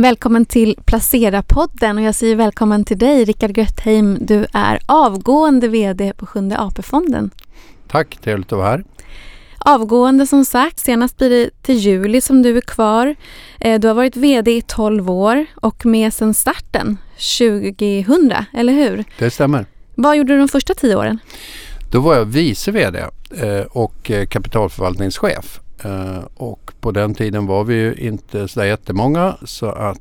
Välkommen till Placera-podden och jag säger välkommen till dig Rickard Göttheim. Du är avgående VD på Sjunde AP-fonden. Tack, trevligt att vara här. Avgående som sagt, senast blir det till juli som du är kvar. Eh, du har varit VD i 12 år och med sedan starten 2000, eller hur? Det stämmer. Vad gjorde du de första tio åren? Då var jag vice VD eh, och eh, kapitalförvaltningschef. Och på den tiden var vi ju inte så jättemånga så att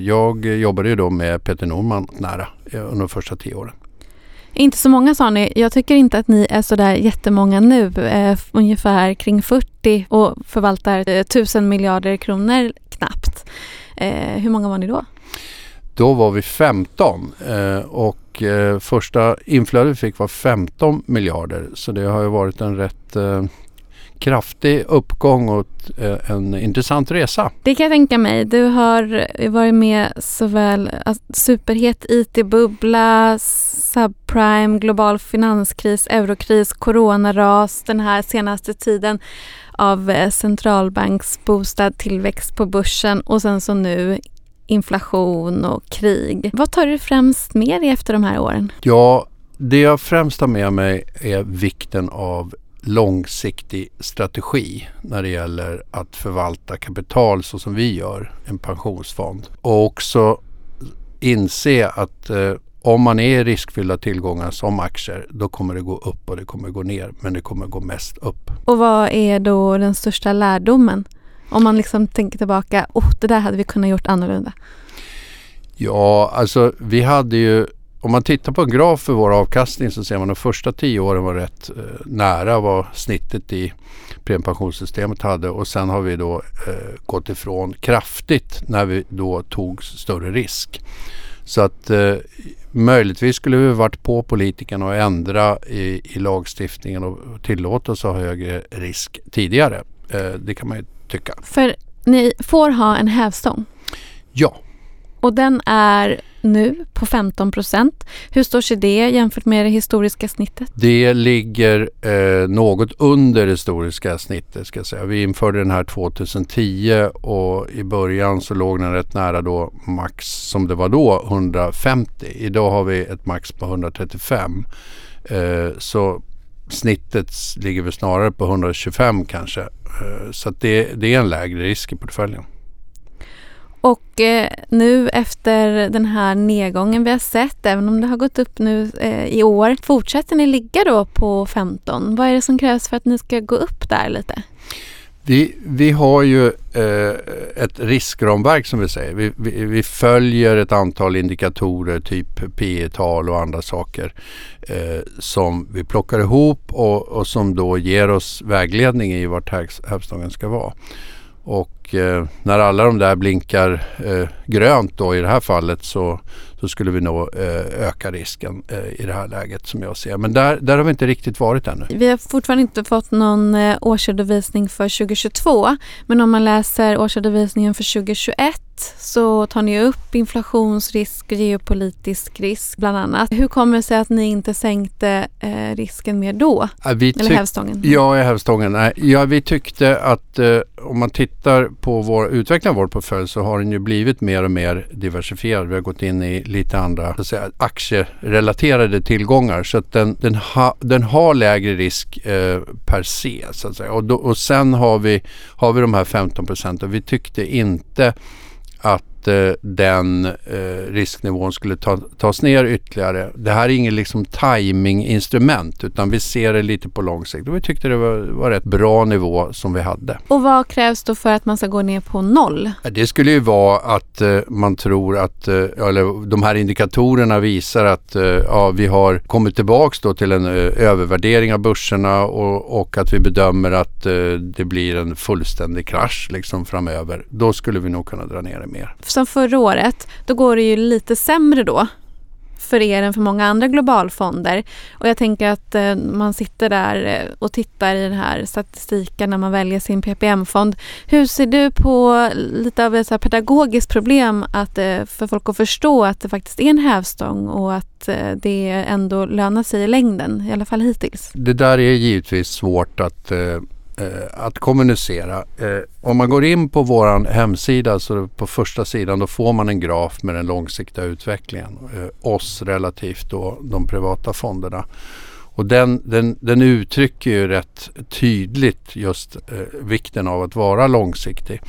jag jobbade ju då med Peter Norman nära under de första tio åren. Inte så många sa ni. Jag tycker inte att ni är så där jättemånga nu. Eh, ungefär kring 40 och förvaltar eh, 1000 miljarder kronor knappt. Eh, hur många var ni då? Då var vi 15 eh, och eh, första inflödet vi fick var 15 miljarder. Så det har ju varit en rätt eh, kraftig uppgång och eh, en intressant resa. Det kan jag tänka mig. Du har varit med såväl superhet IT-bubbla, subprime, global finanskris, eurokris, coronaras, den här senaste tiden av eh, centralbanksboostad tillväxt på börsen och sen så nu inflation och krig. Vad tar du främst med dig efter de här åren? Ja, det jag främst har med mig är vikten av långsiktig strategi när det gäller att förvalta kapital så som vi gör, en pensionsfond. Och också inse att eh, om man är i riskfyllda tillgångar som aktier då kommer det gå upp och det kommer gå ner men det kommer gå mest upp. Och vad är då den största lärdomen? Om man liksom tänker tillbaka, oh, det där hade vi kunnat gjort annorlunda. Ja, alltså vi hade ju om man tittar på en graf för vår avkastning så ser man att de första tio åren var rätt eh, nära vad snittet i premiepensionssystemet hade och sen har vi då eh, gått ifrån kraftigt när vi då tog större risk. Så att eh, möjligtvis skulle vi varit på politikerna och ändra i, i lagstiftningen och tillåta oss att ha högre risk tidigare. Eh, det kan man ju tycka. För ni får ha en hävstång? Ja. Och den är nu på 15 procent. Hur står sig det jämfört med det historiska snittet? Det ligger eh, något under det historiska snittet ska jag säga. Vi införde den här 2010 och i början så låg den rätt nära då max som det var då 150. Idag har vi ett max på 135. Eh, så snittet ligger väl snarare på 125 kanske. Eh, så det, det är en lägre risk i portföljen. Och eh, nu efter den här nedgången vi har sett, även om det har gått upp nu eh, i år, fortsätter ni ligga då på 15? Vad är det som krävs för att ni ska gå upp där lite? Vi, vi har ju eh, ett riskramverk som vi säger. Vi, vi, vi, följer ett antal indikatorer, typ P tal och andra saker eh, som vi plockar ihop och, och, som då ger oss vägledning i vart hävstången ska vara. Och eh, när alla de där blinkar eh, grönt då i det här fallet så, så skulle vi nog eh, öka risken eh, i det här läget som jag ser. Men där, där har vi inte riktigt varit ännu. Vi har fortfarande inte fått någon eh, årsredovisning för 2022. Men om man läser årsredovisningen för 2021 så tar ni upp inflationsrisk geopolitisk risk bland annat. Hur kommer det sig att ni inte sänkte eh, risken mer då? vi Eller hävstången? Ja, hävstången. Ja, vi tyckte att eh, om man tittar på vår utveckling av vår portfölj så har den ju blivit mer och mer diversifierad. Vi har gått in i lite andra så säga, aktierelaterade tillgångar så att den, den, ha, den har lägre risk eh, per se. Så att säga. Och, då, och sen har vi, har vi de här 15 procenten. Vi tyckte inte att eh, den eh, risknivån skulle ta, tas ner ytterligare. Det här är inget liksom timinginstrument utan vi ser det lite på lång sikt och vi tyckte det var, var rätt bra nivå som vi hade. Och vad krävs då för att man ska gå ner på noll? Det skulle ju vara att eh, man tror att, eh, eller de här indikatorerna visar att eh, ja, vi har kommit tillbaks då till en eh, övervärdering av börserna och, och att vi bedömer att det blir en fullständig krasch liksom framöver. Då skulle vi nog kunna dra ner det mer som förra året, då går det ju lite sämre då för er än för många andra globalfonder. Och jag tänker att eh, man sitter där eh, och tittar i den här statistiken när man väljer sin PPM-fond. Hur ser du på lite av ett så pedagogiskt problem att, eh, för folk att förstå att det faktiskt är en hävstång och att eh, det ändå lönar sig i längden, i alla fall hittills? Det där är givetvis svårt att eh, Eh, att kommunicera. Eh, om man går in på vår hemsida så på första sidan då får man en graf med den långsiktiga utvecklingen. Eh, oss relativt då de privata fonderna. Och den, den, den uttrycker ju rätt tydligt just eh, vikten av att vara långsiktig.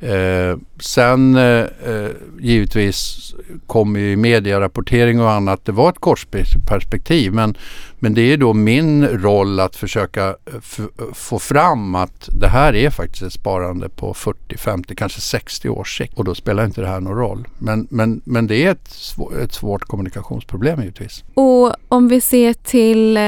Eh, sen eh, eh givetvis kommer ju medierapportering och annat. Det var ett korsperspektiv men, men det är då min roll att försöka eh, eh, få fram att det här är faktiskt ett sparande på 40, 50, kanske 60 års sikt. Och då spelar inte det här någon roll. Men, men, men det är ett, svår, ett svårt kommunikationsproblem givetvis. Och om vi ser till eh,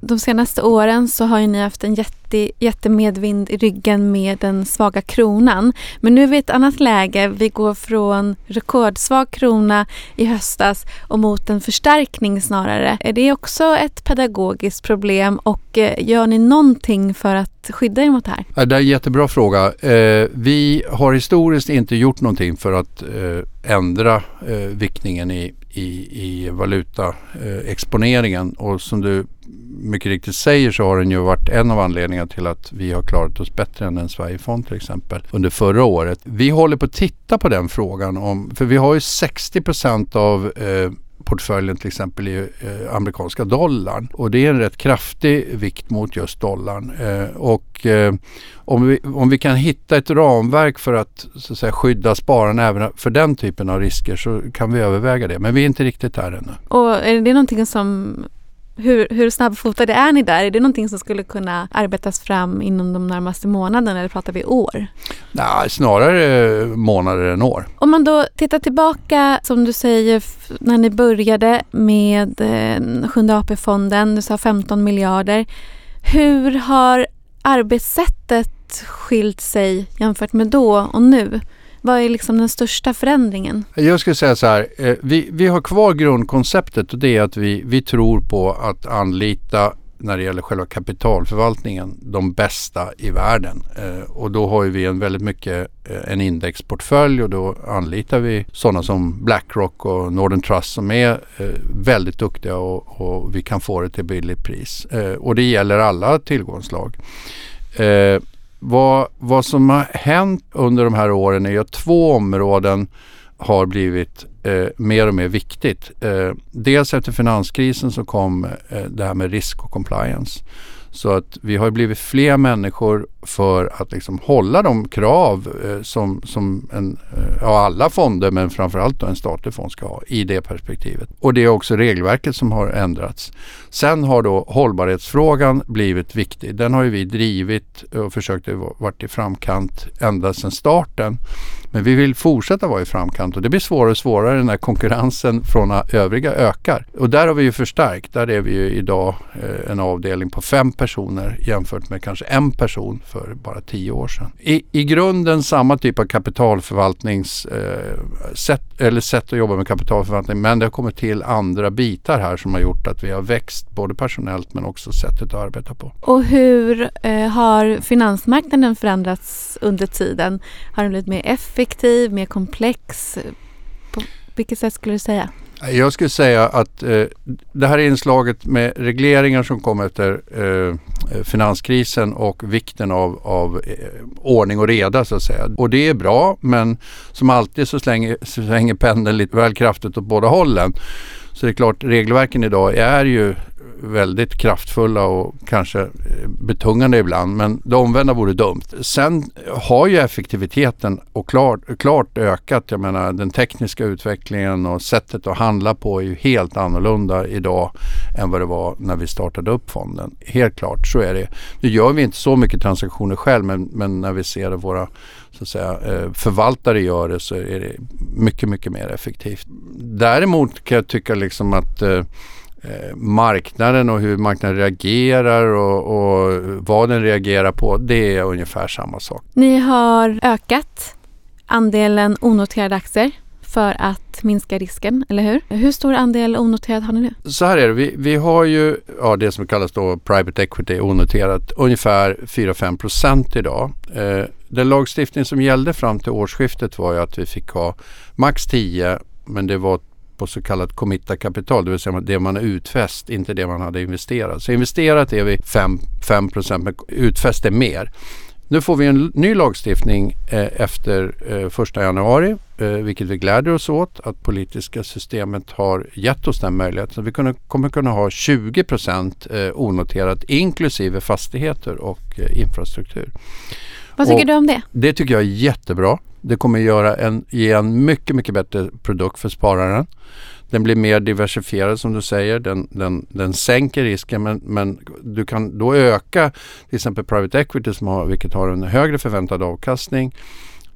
de senaste åren så har ju ni haft en jätte, jättemedvind i ryggen med den svaga kronan. Men nu är vi i ett annat läge. Vi går från rekordsvag krona i höstas och mot en förstärkning snarare. Är det också ett pedagogiskt problem och eh, gör ni någonting för att skydda er mot det här? Det är en jättebra fråga. Eh, vi har historiskt inte gjort någonting för att eh, eh, ändra viktningen i, i, i valutaexponeringen och som du mycket riktigt säger så har den ju varit en av anledningarna till att vi har klarat oss bättre än en Sverigefond till exempel under förra året. Vi håller på att titta på den frågan om, för vi har ju 60% av eh, portföljen till exempel i eh, amerikanska dollarn. Och det är en rätt kraftig vikt mot just dollarn. Eh, och eh, om, vi, om vi kan hitta ett ramverk för att, så att säga, skydda spararna även för den typen av risker så kan vi överväga det. Men vi är inte riktigt där ännu. Och är det någonting som hur, hur snabbfotade är ni där? Är det någonting som skulle kunna arbetas fram inom de närmaste månaderna eller pratar vi år? Nej, snarare månader än år. Om man då tittar tillbaka, som du säger, när ni började med eh, Sjunde AP-fonden, du sa 15 miljarder. Hur har arbetssättet skilt sig jämfört med då och nu? Vad är liksom den största förändringen? Jag skulle säga så här, eh, vi, vi har kvar grundkonceptet och det är att vi, vi tror på att anlita när det gäller själva kapitalförvaltningen de bästa i världen. Eh, och då har vi en väldigt mycket eh, en indexportfölj och då anlitar vi sådana som Blackrock och Northern Trust som är eh, väldigt duktiga och, och, vi kan få det till billigt pris. Eh, och det gäller alla tillgångslag. Eh, vad, vad som har hänt under de här åren är att två områden har blivit eh, mer och mer viktigt. Eh, dels efter finanskrisen så kom eh, det här med risk och compliance. Så att vi har blivit fler människor för att liksom hålla de krav eh, som, som en, eh, ja, alla fonder men framförallt en statlig fond ska ha i det perspektivet. Och det är också regelverket som har ändrats. Sen har då hållbarhetsfrågan blivit viktig. Den har ju vi drivit och försökt vara i framkant ända sedan starten. Men vi vill fortsätta vara i framkant och det blir svårare och svårare när konkurrensen från övriga ökar. Och där har vi ju förstärkt. Där är vi ju idag eh, en avdelning på fem personer jämfört med kanske en person för bara tio år sedan. I, i grunden samma typ av kapitalförvaltningssätt eh, eller sätt att jobba med kapitalförvaltning men det har kommit till andra bitar här som har gjort att vi har växt både personellt men också sättet att arbeta på. Och hur eh, har finansmarknaden förändrats under tiden? Har den blivit mer effektiv, mer komplex? På vilket sätt skulle du säga? Jag skulle säga att eh, det här inslaget med regleringar som kom efter eh, finanskrisen och vikten av, av eh, ordning och reda så att säga. Och det är bra men som alltid så slänger, slänger pendeln lite väl kraftigt åt båda hållen. Så det är klart, regelverken idag är ju väldigt kraftfulla och kanske eh, betungande ibland. Men det omvända vore dumt. Sen har ju effektiviteten och klart, klart ökat. Jag menar den tekniska utvecklingen och sättet att handla på är ju helt annorlunda idag än vad det var när vi startade upp fonden. Helt klart, så är det. Nu gör vi inte så mycket transaktioner själv men, men när vi ser att våra så att säga, eh, förvaltare gör det så är det mycket, mycket mer effektivt. Däremot kan jag tycka liksom att eh, eh, marknaden och hur marknaden reagerar och, och, vad den reagerar på, det är ungefär samma sak. Ni har ökat andelen onoterade aktier för att minska risken, eller hur? Hur stor andel onoterad har ni nu? Så här är det, vi, vi har ju ja, det som kallas då private equity onoterat ungefär 4-5 procent idag. Eh, den lagstiftning som gällde fram till årsskiftet var ju att vi fick ha max 10 men det var på så kallat committa kapital, det vill säga det man har utfäst, inte det man hade investerat. Så investerat är vi 5, 5 men utfäst är mer. Nu får vi en ny lagstiftning eh, efter eh, 1 januari, eh, vilket vi gläder oss åt att politiska systemet har gett oss den möjligheten. Så vi kunna, kommer kunna ha 20 procent eh, onoterat inklusive fastigheter och eh, infrastruktur. Vad tycker och du om det? Det tycker jag är jättebra. Det kommer göra en, ge en mycket, mycket bättre produkt för spararen. Den blir mer diversifierad som du säger. Den, den, den sänker risken men, men du kan då öka till exempel private equity som har, vilket har en högre förväntad avkastning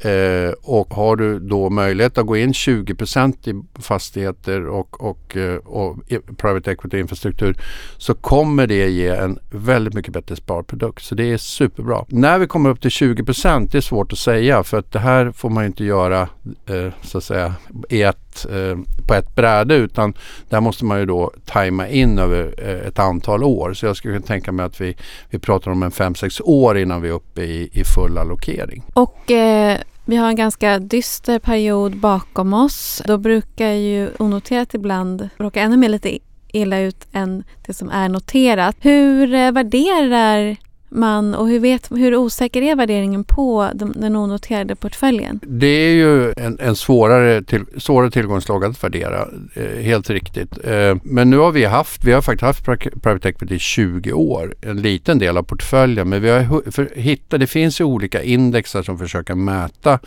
Eh, och har du då möjlighet att gå in 20% i fastigheter och, och, eh, och, private equity infrastruktur så kommer det ge en väldigt mycket bättre sparprodukt. Så det är superbra. När vi kommer upp till 20 det är svårt att säga för att det här får man inte göra eh, så att säga i ett, eh, på ett bräde utan där måste man ju då tajma in över eh, ett antal år. Så jag skulle kunna tänka mig att vi, vi pratar om en 5-6 år innan vi är uppe i, i full allokering. Och eh, vi har en ganska dyster period bakom oss. Då brukar ju onoterat ibland råka ännu mer lite illa ut än det som är noterat. Hur eh, värderar man och hur, vet, hur osäker är värderingen på de, den onoterade portföljen? Det är ju en, en svårare, till, svårare tillgångslag att värdera, eh, helt riktigt. Eh, men nu har vi haft, vi har faktiskt haft private equity i 20 år, en liten del av portföljen. Men vi har för, hittat, det finns ju olika indexar som försöker mäta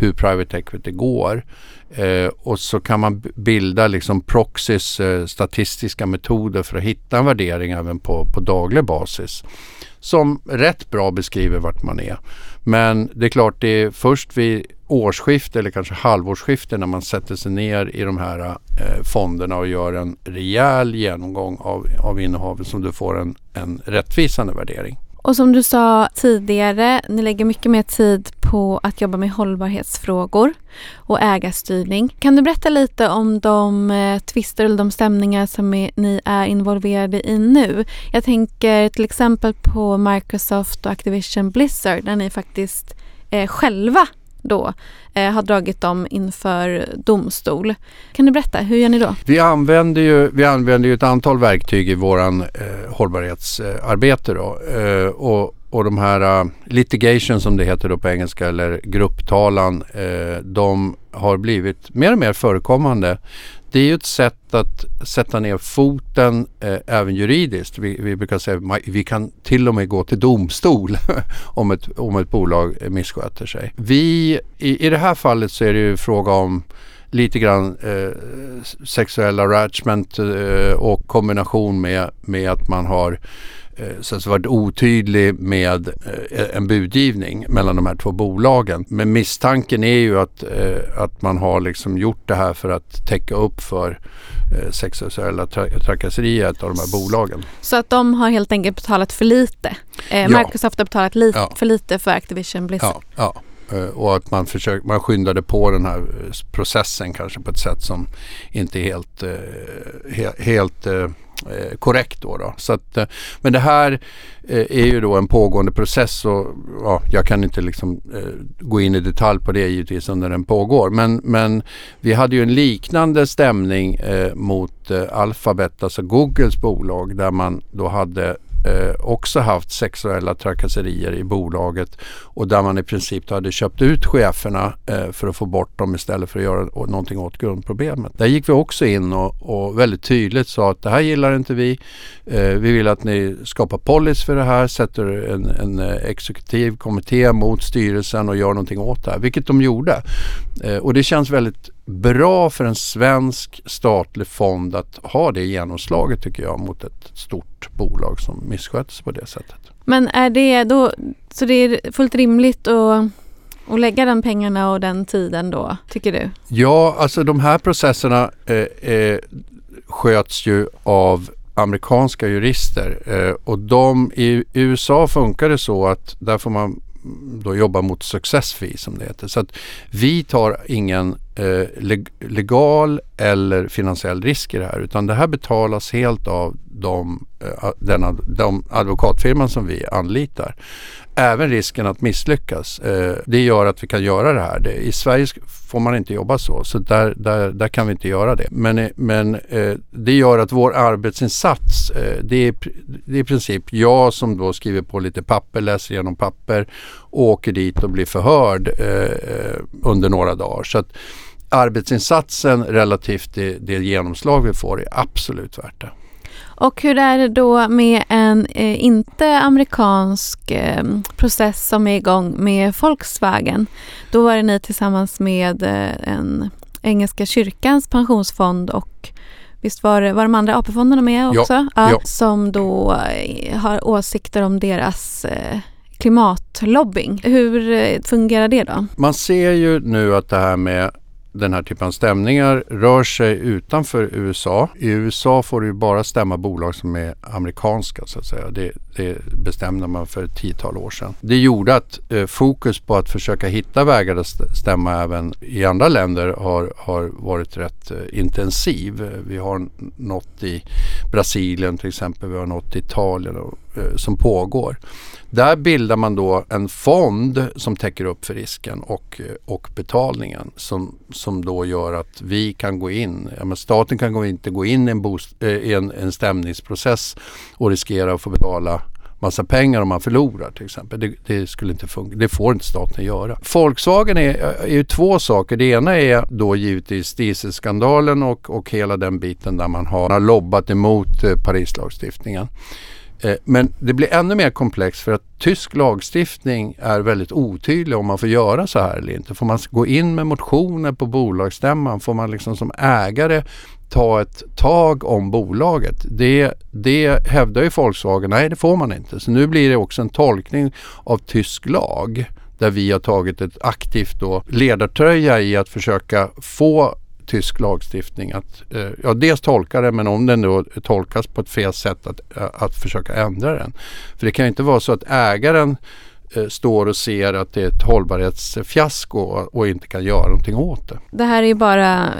hur private equity går. Eh, och så kan man bilda liksom proxys, eh, statistiska metoder för att hitta en värdering även på, på daglig basis som rätt bra beskriver vart man är. Men det är klart det är först vid årsskifte eller kanske halvårsskifte när man sätter sig ner i de här eh, fonderna och gör en rejäl genomgång av, av innehavet som du får en, en rättvisande värdering. Och som du sa tidigare, ni lägger mycket mer tid på att jobba med hållbarhetsfrågor och ägarstyrning. Kan du berätta lite om de eh, tvister eller de stämningar som är, ni är involverade i nu? Jag tänker till exempel på Microsoft och Activision Blizzard där ni faktiskt eh, själva då eh, har dragit dem inför domstol. Kan du berätta, hur gör ni då? Vi använder ju, vi använder ju ett antal verktyg i våran eh, hållbarhetsarbete då. Eh, och, och de här uh, litigation som det heter då på engelska eller grupptalan, uh, de har blivit mer och mer förekommande det är ju ett sätt att sätta ner foten uh, även juridiskt. Vi, vi brukar säga att vi kan till och med gå till domstol om, ett, om ett bolag missköter sig. Vi, i, I det här fallet så är det ju fråga om lite grann eh, sexuell harassment eh, och kombination med, med att man har Eh, så att varit otydlig med eh, en budgivning mellan de här två bolagen. Men misstanken är ju att, eh, att man har liksom gjort det här för att täcka upp för sexuella tra trakasserier av de här bolagen. Så att de har helt enkelt betalat för lite? Eh, ja. Microsoft har betalat li ja. för lite för Activision Blizzard? Ja, ja. Eh, och att man, försöker, man skyndade på den här eh, processen kanske på ett sätt som inte är helt, eh, helt, helt korrekt. Då, då. Så att, men det här är ju då en pågående process och ja, jag kan inte liksom, gå in i detalj på det givetvis under den pågår. Men, men vi hade ju en liknande stämning mot Alphabet, alltså Googles bolag där man då hade eh, också haft sexuella trakasserier i bolaget och där man i princip hade köpt ut cheferna eh, för att få bort dem istället för att göra någonting åt grundproblemet. Där gick vi också in och, och väldigt tydligt sa att det här gillar inte vi. Eh, vi vill att ni skapar policy för det här, sätter en, en eh, exekutiv kommitté mot styrelsen och gör någonting åt det här, vilket de gjorde. Eh, och det känns väldigt bra för en svensk statlig fond att ha det genomslaget tycker jag mot ett stort bolag som missköts på det sättet. Men är det då, så det är fullt rimligt att och lägga de pengarna och den tiden då, tycker du? Ja, alltså de här processerna eh, eh, sköts ju av amerikanska jurister eh, och de i USA funkar det så att där får man då jobbar mot success fee som det heter. Så att vi tar ingen Eh, legal eller finansiell risk i det här utan det här betalas helt av de, eh, de advokatfirman som vi anlitar även risken att misslyckas. Eh, det gör att vi kan göra det här. Det, I Sverige får man inte jobba så, så där, där, där kan vi inte göra det. Men, eh, men eh, det gör att vår arbetsinsats, eh, det, är, det är i princip jag som då skriver på lite papper, läser igenom papper, åker dit och blir förhörd eh, eh under några dagar. Så att arbetsinsatsen relativt det, det genomslag vi får är absolut värt det. Och hur är det då med en eh, inte amerikansk eh, process som är igång med Volkswagen? Då var det ni tillsammans med eh, en engelska kyrkans pensionsfond och Visst var, var de andra AP-fonderna med också? Ja, ja, ja. Som då eh, har åsikter om deras eh, klimatlobbying. Hur eh, fungerar det då? Man ser ju nu att det här med den här typen av stämningar rör sig utanför USA. I USA får du bara stämma bolag som är amerikanska så att säga. Det, det bestämde man för ett tiotal år sedan. Det gjorde att eh, fokus på att försöka hitta vägar att stämma även i andra länder har, har varit rätt eh, intensiv. Vi har något i Brasilien till exempel, vi har något i Italien och, eh, som pågår. Där bildar man då en fond som täcker upp för risken och, eh, och betalningen som, som då gör att vi kan gå in, ja, men staten kan gå inte gå in i en, bost, eh, i en, en stämningsprocess och riskera att få betala massa pengar om man förlorar till exempel. Det, det, skulle inte funka. Det får inte staten göra. Volkswagen är, är ju två saker. Det ena är då givetvis dieselskandalen och, och hela den biten där man har, har lobbat emot eh, Parislagstiftningen. Eh, men det blir ännu mer komplext för att tysk lagstiftning är väldigt otydlig om man får göra så här eller inte. Får man gå in med motioner på bolagsstämman? Får man liksom som ägare ta ett tag om bolaget? Det, det hävdar ju Volkswagen, nej det får man inte. Så nu blir det också en tolkning av tysk lag där vi har tagit ett aktivt då ledartröja i att försöka få tysk lagstiftning att eh, ja, dels tolka det men om den då tolkas på ett fel sätt att, eh, att försöka ändra den. För det kan ju inte vara så att ägaren eh, står och ser att det är ett hållbarhetsfiasko och inte kan göra någonting åt det. Det här är ju bara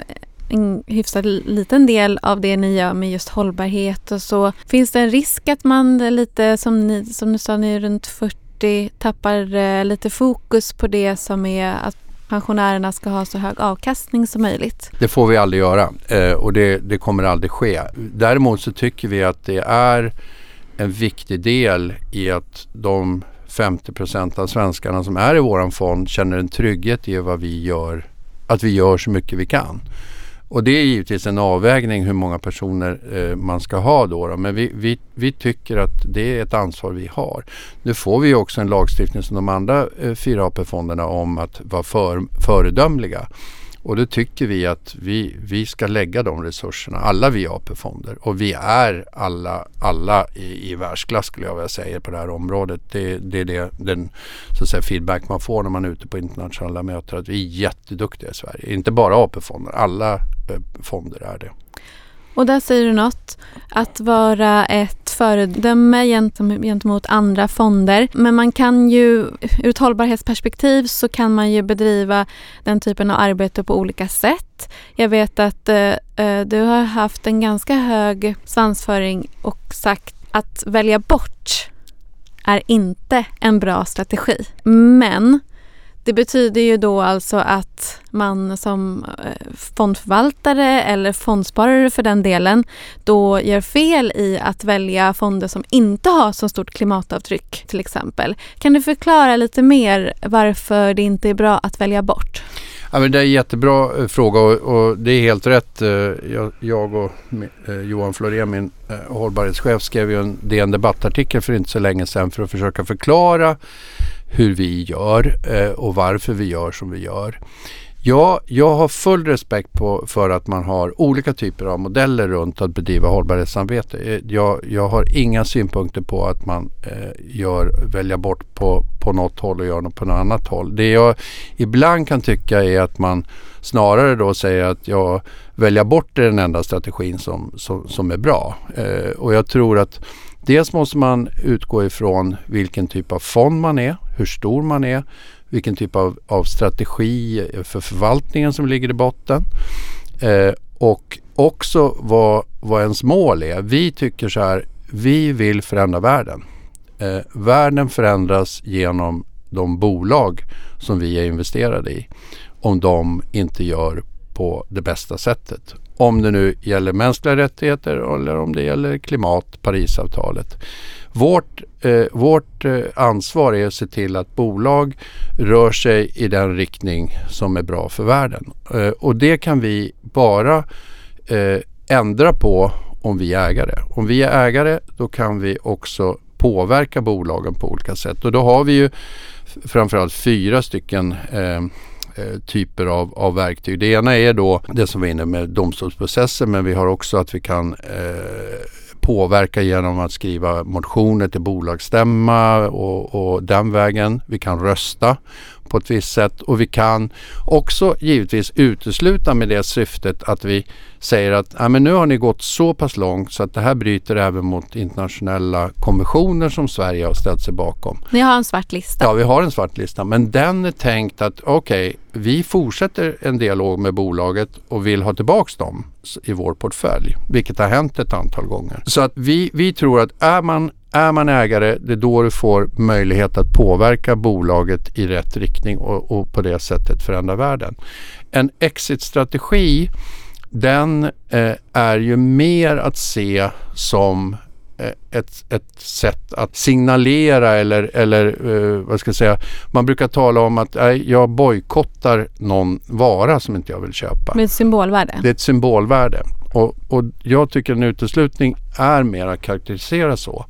en hyfsat liten del av det ni gör med just hållbarhet och så. Finns det en risk att man lite som ni, som ni sa, ni är runt 40 tappar eh, lite fokus på det som är att pensionärerna ska ha så hög avkastning som möjligt. Det får vi aldrig göra eh, och det, det, kommer aldrig ske. Däremot så tycker vi att det är en viktig del i att de 50 procent av svenskarna som är i våran fond känner en trygghet i vad vi gör, att vi gör så mycket vi kan. Och det är givetvis en avvägning hur många personer eh, man ska ha då, då. Men vi, vi, vi, tycker att det är ett ansvar vi har. Nu får vi också en lagstiftning som de andra eh, fyra AP-fonderna om att vara för, föredömliga. Och då tycker vi att vi, vi ska lägga de resurserna, alla vi AP-fonder. Och vi är alla, alla i, i världsklass skulle jag vilja säga på det här området. Det, det är det, den så att säga, feedback man får när man är ute på internationella möten. Att vi är jätteduktiga i Sverige. Inte bara AP-fonder, alla eh, fonder är det. Och där säger du något, att vara ett föredöme gentemot andra fonder. Men man kan ju, ur ett hållbarhetsperspektiv så kan man ju bedriva den typen av arbete på olika sätt. Jag vet att eh, eh du har haft en ganska hög svansföring och sagt att välja bort är inte en bra strategi. Men det betyder ju då alltså att man som eh, fondförvaltare eller fondsparare för den delen då gör fel i att välja fonder som inte har så stort klimatavtryck till exempel. Kan du förklara lite mer varför det inte är bra att välja bort? Ja, men det är en jättebra eh, fråga och, och det är helt rätt. Eh, jag, jag och Johan Florén, min hållbarhetschef, skrev ju en DN debattartikel för inte så länge sedan för att försöka förklara hur vi gör eh, och varför vi gör som vi gör. Ja, jag har full respekt på, för att man har olika typer av modeller runt att bedriva hållbarhetsarbete. Eh, jag, jag har inga synpunkter på att man eh, gör, väljer bort på, på något håll och gör något på något annat håll. Det jag ibland kan tycka är att man snarare då säger att jag välja bort är den enda strategin som, som, som är bra. Eh, och jag tror att Dels måste man utgå ifrån vilken typ av fond man är, hur stor man är, vilken typ av, av strategi för förvaltningen som ligger i botten eh, och också vad, vad ens mål är. Vi tycker så här, vi vill förändra världen. Eh, världen förändras genom de bolag som vi är investerade i. Om de inte gör på det bästa sättet. Om det nu gäller mänskliga rättigheter eller om det gäller klimat, Parisavtalet. Vårt, eh, vårt eh, ansvar är att se till att bolag rör sig i den riktning som är bra för världen. Eh, och det kan vi bara eh, ändra på om vi är ägare. Om vi är ägare då kan vi också påverka bolagen på olika sätt. Och då har vi ju framförallt fyra stycken eh, eh, typer av, av verktyg. Det ena är då det som vi är inne med domstolsprocesser men vi har också att vi kan eh, påverka genom att skriva motioner till bolagsstämma och, och den vägen. Vi kan rösta på ett visst sätt och vi kan också givetvis utesluta med det syftet att vi säger att ja, men nu har ni gått så pass långt så att det här bryter även mot internationella konventioner som Sverige har ställt sig bakom. Ni har en svart lista? Ja, vi har en svart lista men den är tänkt att okej, okay, vi fortsätter en dialog med bolaget och vill ha tillbaks dem i vår portfölj, vilket har hänt ett antal gånger. Så att vi, vi tror att är man är man ägare, det är då du får möjlighet att påverka bolaget i rätt riktning och, och på det sättet förändra världen. En exit-strategi den eh, är ju mer att se som eh, ett, ett sätt att signalera eller, eller eh, vad ska jag säga, man brukar tala om att eh, jag bojkottar någon vara som inte jag vill köpa. Med ett symbolvärde? Det är ett symbolvärde. Och, och jag tycker en uteslutning är mer att karaktärisera så.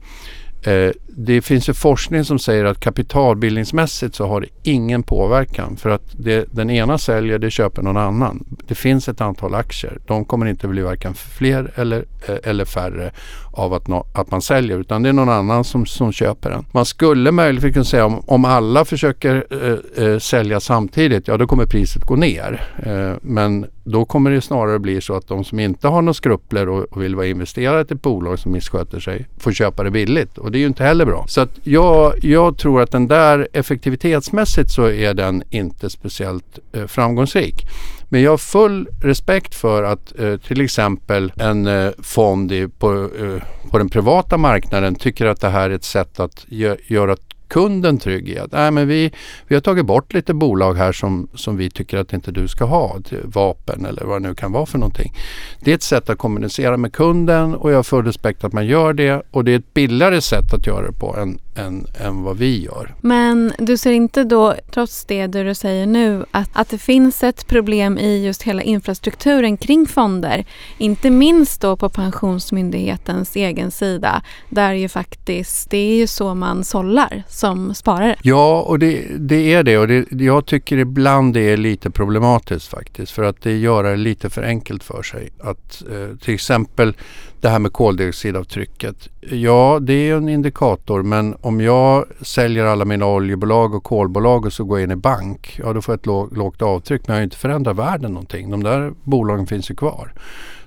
Eh, det finns ju forskning som säger att kapitalbildningsmässigt så har det ingen påverkan för att det den ena säljer det köper någon annan. Det finns ett antal aktier. De kommer inte bli varken fler eller, eh, eller färre av att, no, att man säljer utan det är någon annan som, som köper den. Man skulle möjligtvis kunna säga om, om alla försöker eh, eh, sälja samtidigt, ja då kommer priset gå ner. Eh, men då kommer det snarare bli så att de som inte har några skrupler och, och vill vara investerare i ett bolag som missköter sig får köpa det billigt och det är ju inte heller bra. Så att jag, jag tror att den där effektivitetsmässigt så är den inte speciellt eh, framgångsrik. Men jag har full respekt för att eh, till exempel en eh, fond i, på, eh, på den privata marknaden tycker att det här är ett sätt att gö göra kunden trygg i att nej, men vi, vi har tagit bort lite bolag här som, som vi tycker att inte du ska ha, vapen eller vad det nu kan vara för någonting. Det är ett sätt att kommunicera med kunden och jag har full respekt att man gör det och det är ett billigare sätt att göra det på än, än, än vad vi gör. Men du ser inte då, trots det du säger nu, att, att det finns ett problem i just hela infrastrukturen kring fonder. Inte minst då på Pensionsmyndighetens egen sida där ju faktiskt, det är ju så man sållar som sparare. Ja, och det, det är det och det, jag tycker ibland det är lite problematiskt faktiskt för att det gör det lite för enkelt för sig. Att eh, till exempel det här med koldioxidavtrycket. Ja, det är en indikator men om jag säljer alla mina oljebolag och kolbolag och så går jag in i bank, ja då får jag ett lågt avtryck men jag har inte förändrat världen någonting. De där bolagen finns ju kvar.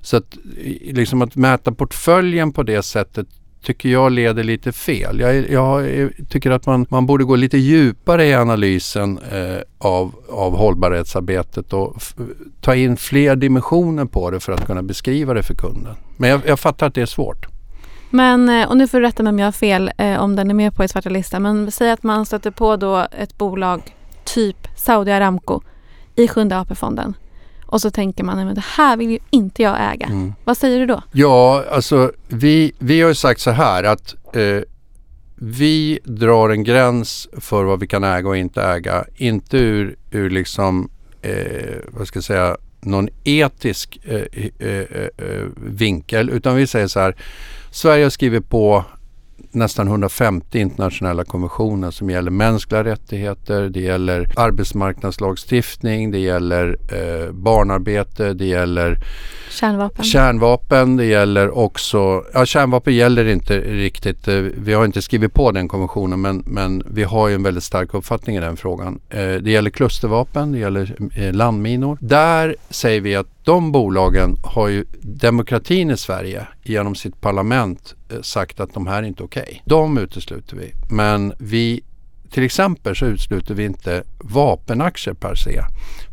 Så att, liksom att mäta portföljen på det sättet tycker jag leder lite fel. Jag, jag tycker att man, man borde gå lite djupare i analysen eh, av, av hållbarhetsarbetet och ta in fler dimensioner på det för att kunna beskriva det för kunden. Men jag, jag fattar att det är svårt. Men, eh, och nu får du rätta mig om jag har fel eh, om den är med på er svarta lista, Men säg att man stöter på då ett bolag, typ Saudi Aramco, i Sjunde AP-fonden. Och så tänker man, att det här vill ju inte jag äga. Mm. Vad säger du då? Ja, alltså vi, vi har ju sagt så här att eh, vi drar en gräns för vad vi kan äga och inte äga. Inte ur, ur liksom, eh, vad ska jag säga, någon etisk eh, eh, eh, eh vinkel utan vi säger så här. Sverige har skrivit på nästan 150 internationella konventioner som gäller mänskliga rättigheter, det gäller arbetsmarknadslagstiftning, det gäller eh, barnarbete, det gäller kärnvapen. kärnvapen, det gäller också, ja kärnvapen gäller inte riktigt, eh, vi har inte skrivit på den konventionen men, men vi har ju en väldigt stark uppfattning i den frågan. Eh, det gäller klustervapen, det gäller eh, landminor. Där säger vi att de bolagen har ju demokratin i Sverige genom sitt parlament eh, sagt att de här är inte okej. Okay. De utesluter vi. Men vi till exempel så utesluter vi inte vapenaktier per se.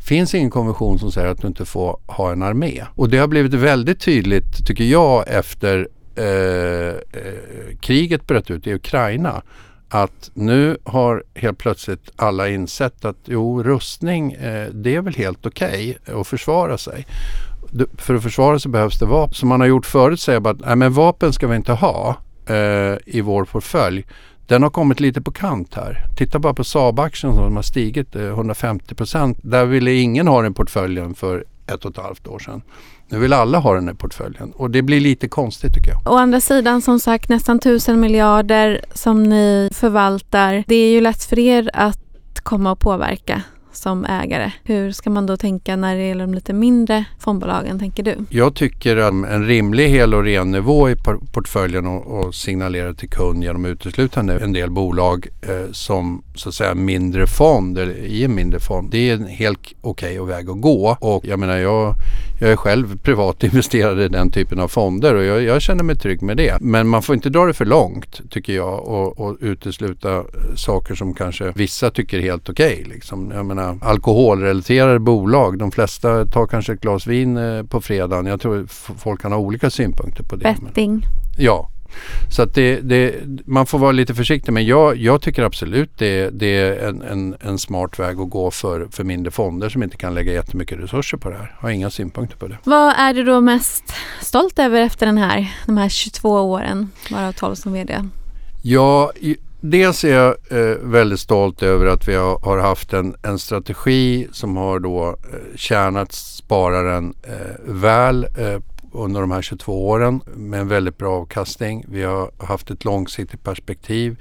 finns ingen konvention som säger att du inte får ha en armé. Och det har blivit väldigt tydligt, tycker jag, efter eh, eh, kriget bröt ut i Ukraina att nu har helt plötsligt alla insett att jo, rustning eh, det är väl helt okej okay att försvara sig. För att försvara sig behövs det vapen. Som man har gjort förut säger bara att nej, men vapen ska vi inte ha eh, i vår portfölj. Den har kommit lite på kant här. Titta bara på Saab-aktien som har stigit eh, 150 procent. Där ville ingen ha den portföljen för ett och ett halvt år sedan. Nu vill alla ha den här portföljen och det blir lite konstigt tycker jag. Å andra sidan som sagt nästan tusen miljarder som ni förvaltar. Det är ju lätt för er att komma och påverka som ägare. Hur ska man då tänka när det gäller de lite mindre fondbolagen, tänker du? Jag tycker att en rimlig hel och ren nivå i portföljen och, och signalera till kund genom uteslutande en del bolag eh, som så att säga mindre fond eller i en mindre fond. Det är en helt okej okay väg att gå och jag menar jag, jag är själv privat investerad i den typen av fonder och jag, jag, känner mig trygg med det. Men man får inte dra det för långt tycker jag och, och utesluta saker som kanske vissa tycker är helt okej. Okay, liksom. Jag menar alkoholrelaterade bolag. De flesta tar kanske ett glas vin eh, på fredagen. Jag tror folk kan ha olika synpunkter på det. Betting. Men, ja, så att det, det, man får vara lite försiktig men jag, jag tycker absolut det, det är en, en, en, smart väg att gå för, för mindre fonder som inte kan lägga jättemycket resurser på det här. Jag har inga synpunkter på det. Vad är du då mest stolt över efter den här, de här 22 åren, varav 12 som VD? Ja, Dels är jag eh, väldigt stolt över att vi har, har haft en, en, strategi som har då eh, tjänat spararen eh, väl eh, under de här 22 åren med en väldigt bra avkastning. Vi har haft ett långsiktigt perspektiv.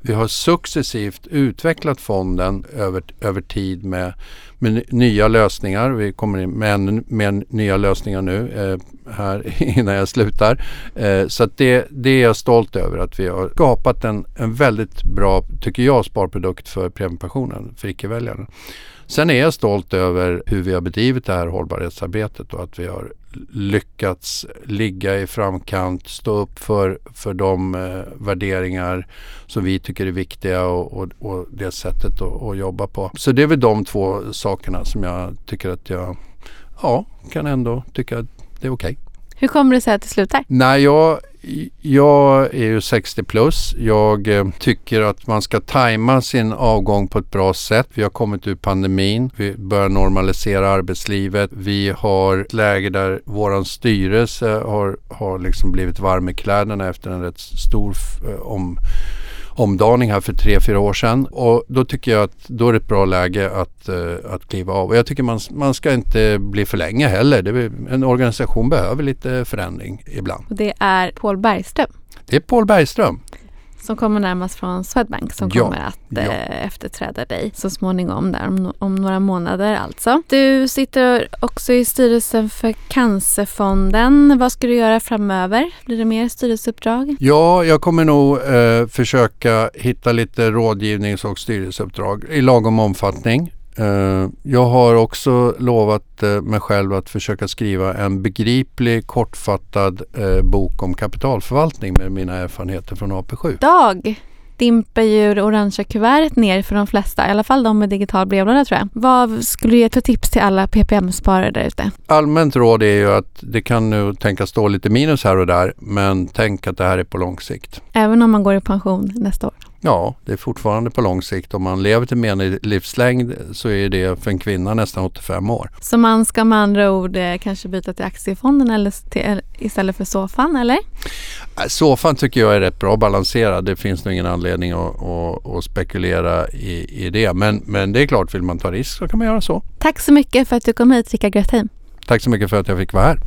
Vi har successivt utvecklat fonden över, över tid med, med nya lösningar. Vi kommer in med ännu mer nya lösningar nu eh, här innan jag slutar. Eh, så det, det är jag stolt över att vi har skapat en, en väldigt bra, tycker jag, sparprodukt för premiepensionen, för icke-väljarna. Sen är jag stolt över hur vi har bedrivit det här hållbarhetsarbetet och att vi har lyckats ligga i framkant, stå upp för, för de eh, värderingar som vi tycker är viktiga och, och, och det sättet att, att, jobba på. Så det är väl de två sakerna som jag tycker att jag ja, kan ändå tycka att det är okej. Okay. Hur kommer det sig att det slutar? Nej, jag, jag är ju 60 plus. Jag eh, tycker att man ska tajma sin avgång på ett bra sätt. Vi har kommit ur pandemin. Vi börjar normalisera arbetslivet. Vi har ett läge där våran styrelse har, har liksom blivit varm i kläderna efter en rätt stor eh, om omdaning här för tre, fyra år sedan. Och då tycker jag att då är det ett bra läge att, uh, att kliva av. Och jag tycker man, man ska inte bli för länge heller. Det, en organisation behöver lite förändring ibland. Och det är Paul Bergström? Det är Paul Bergström som kommer närmast från Swedbank som ja, kommer att ja. eh, efterträda dig så småningom där om, om, några månader alltså. Du sitter också i styrelsen för Cancerfonden. Vad ska du göra framöver? Blir det mer styrelseuppdrag? Ja, jag kommer nog eh, försöka hitta lite rådgivnings och styrelseuppdrag i lagom omfattning. Uh, jag har också lovat uh, mig själv att försöka skriva en begriplig kortfattad uh, bok om kapitalförvaltning med mina erfarenheter från AP7. Dag dimper ju det orangea kuvertet ner för de flesta, i alla fall de med digital brevlåda tror jag. Vad skulle du ge för tips till alla PPM-sparare där ute? Allmänt råd är ju att det kan nu tänkas stå lite minus här och där, men tänk att det här är på lång sikt. Även om man går i pension nästa år? Ja, det är fortfarande på lång sikt. Om man lever till mer livslängd så är det för en kvinna nästan 85 år. Så man ska med andra ord eh, kanske byta till aktiefonden eller till, istället för soffan eller? Äh, soffan tycker jag är rätt bra balanserad. Det finns nog ingen anledning att, att, att spekulera i, i det. Men, men det är klart, vill man ta risk så kan man göra så. Tack så mycket för att du kom hit Rickard Grötheim. Tack så mycket för att jag fick vara här.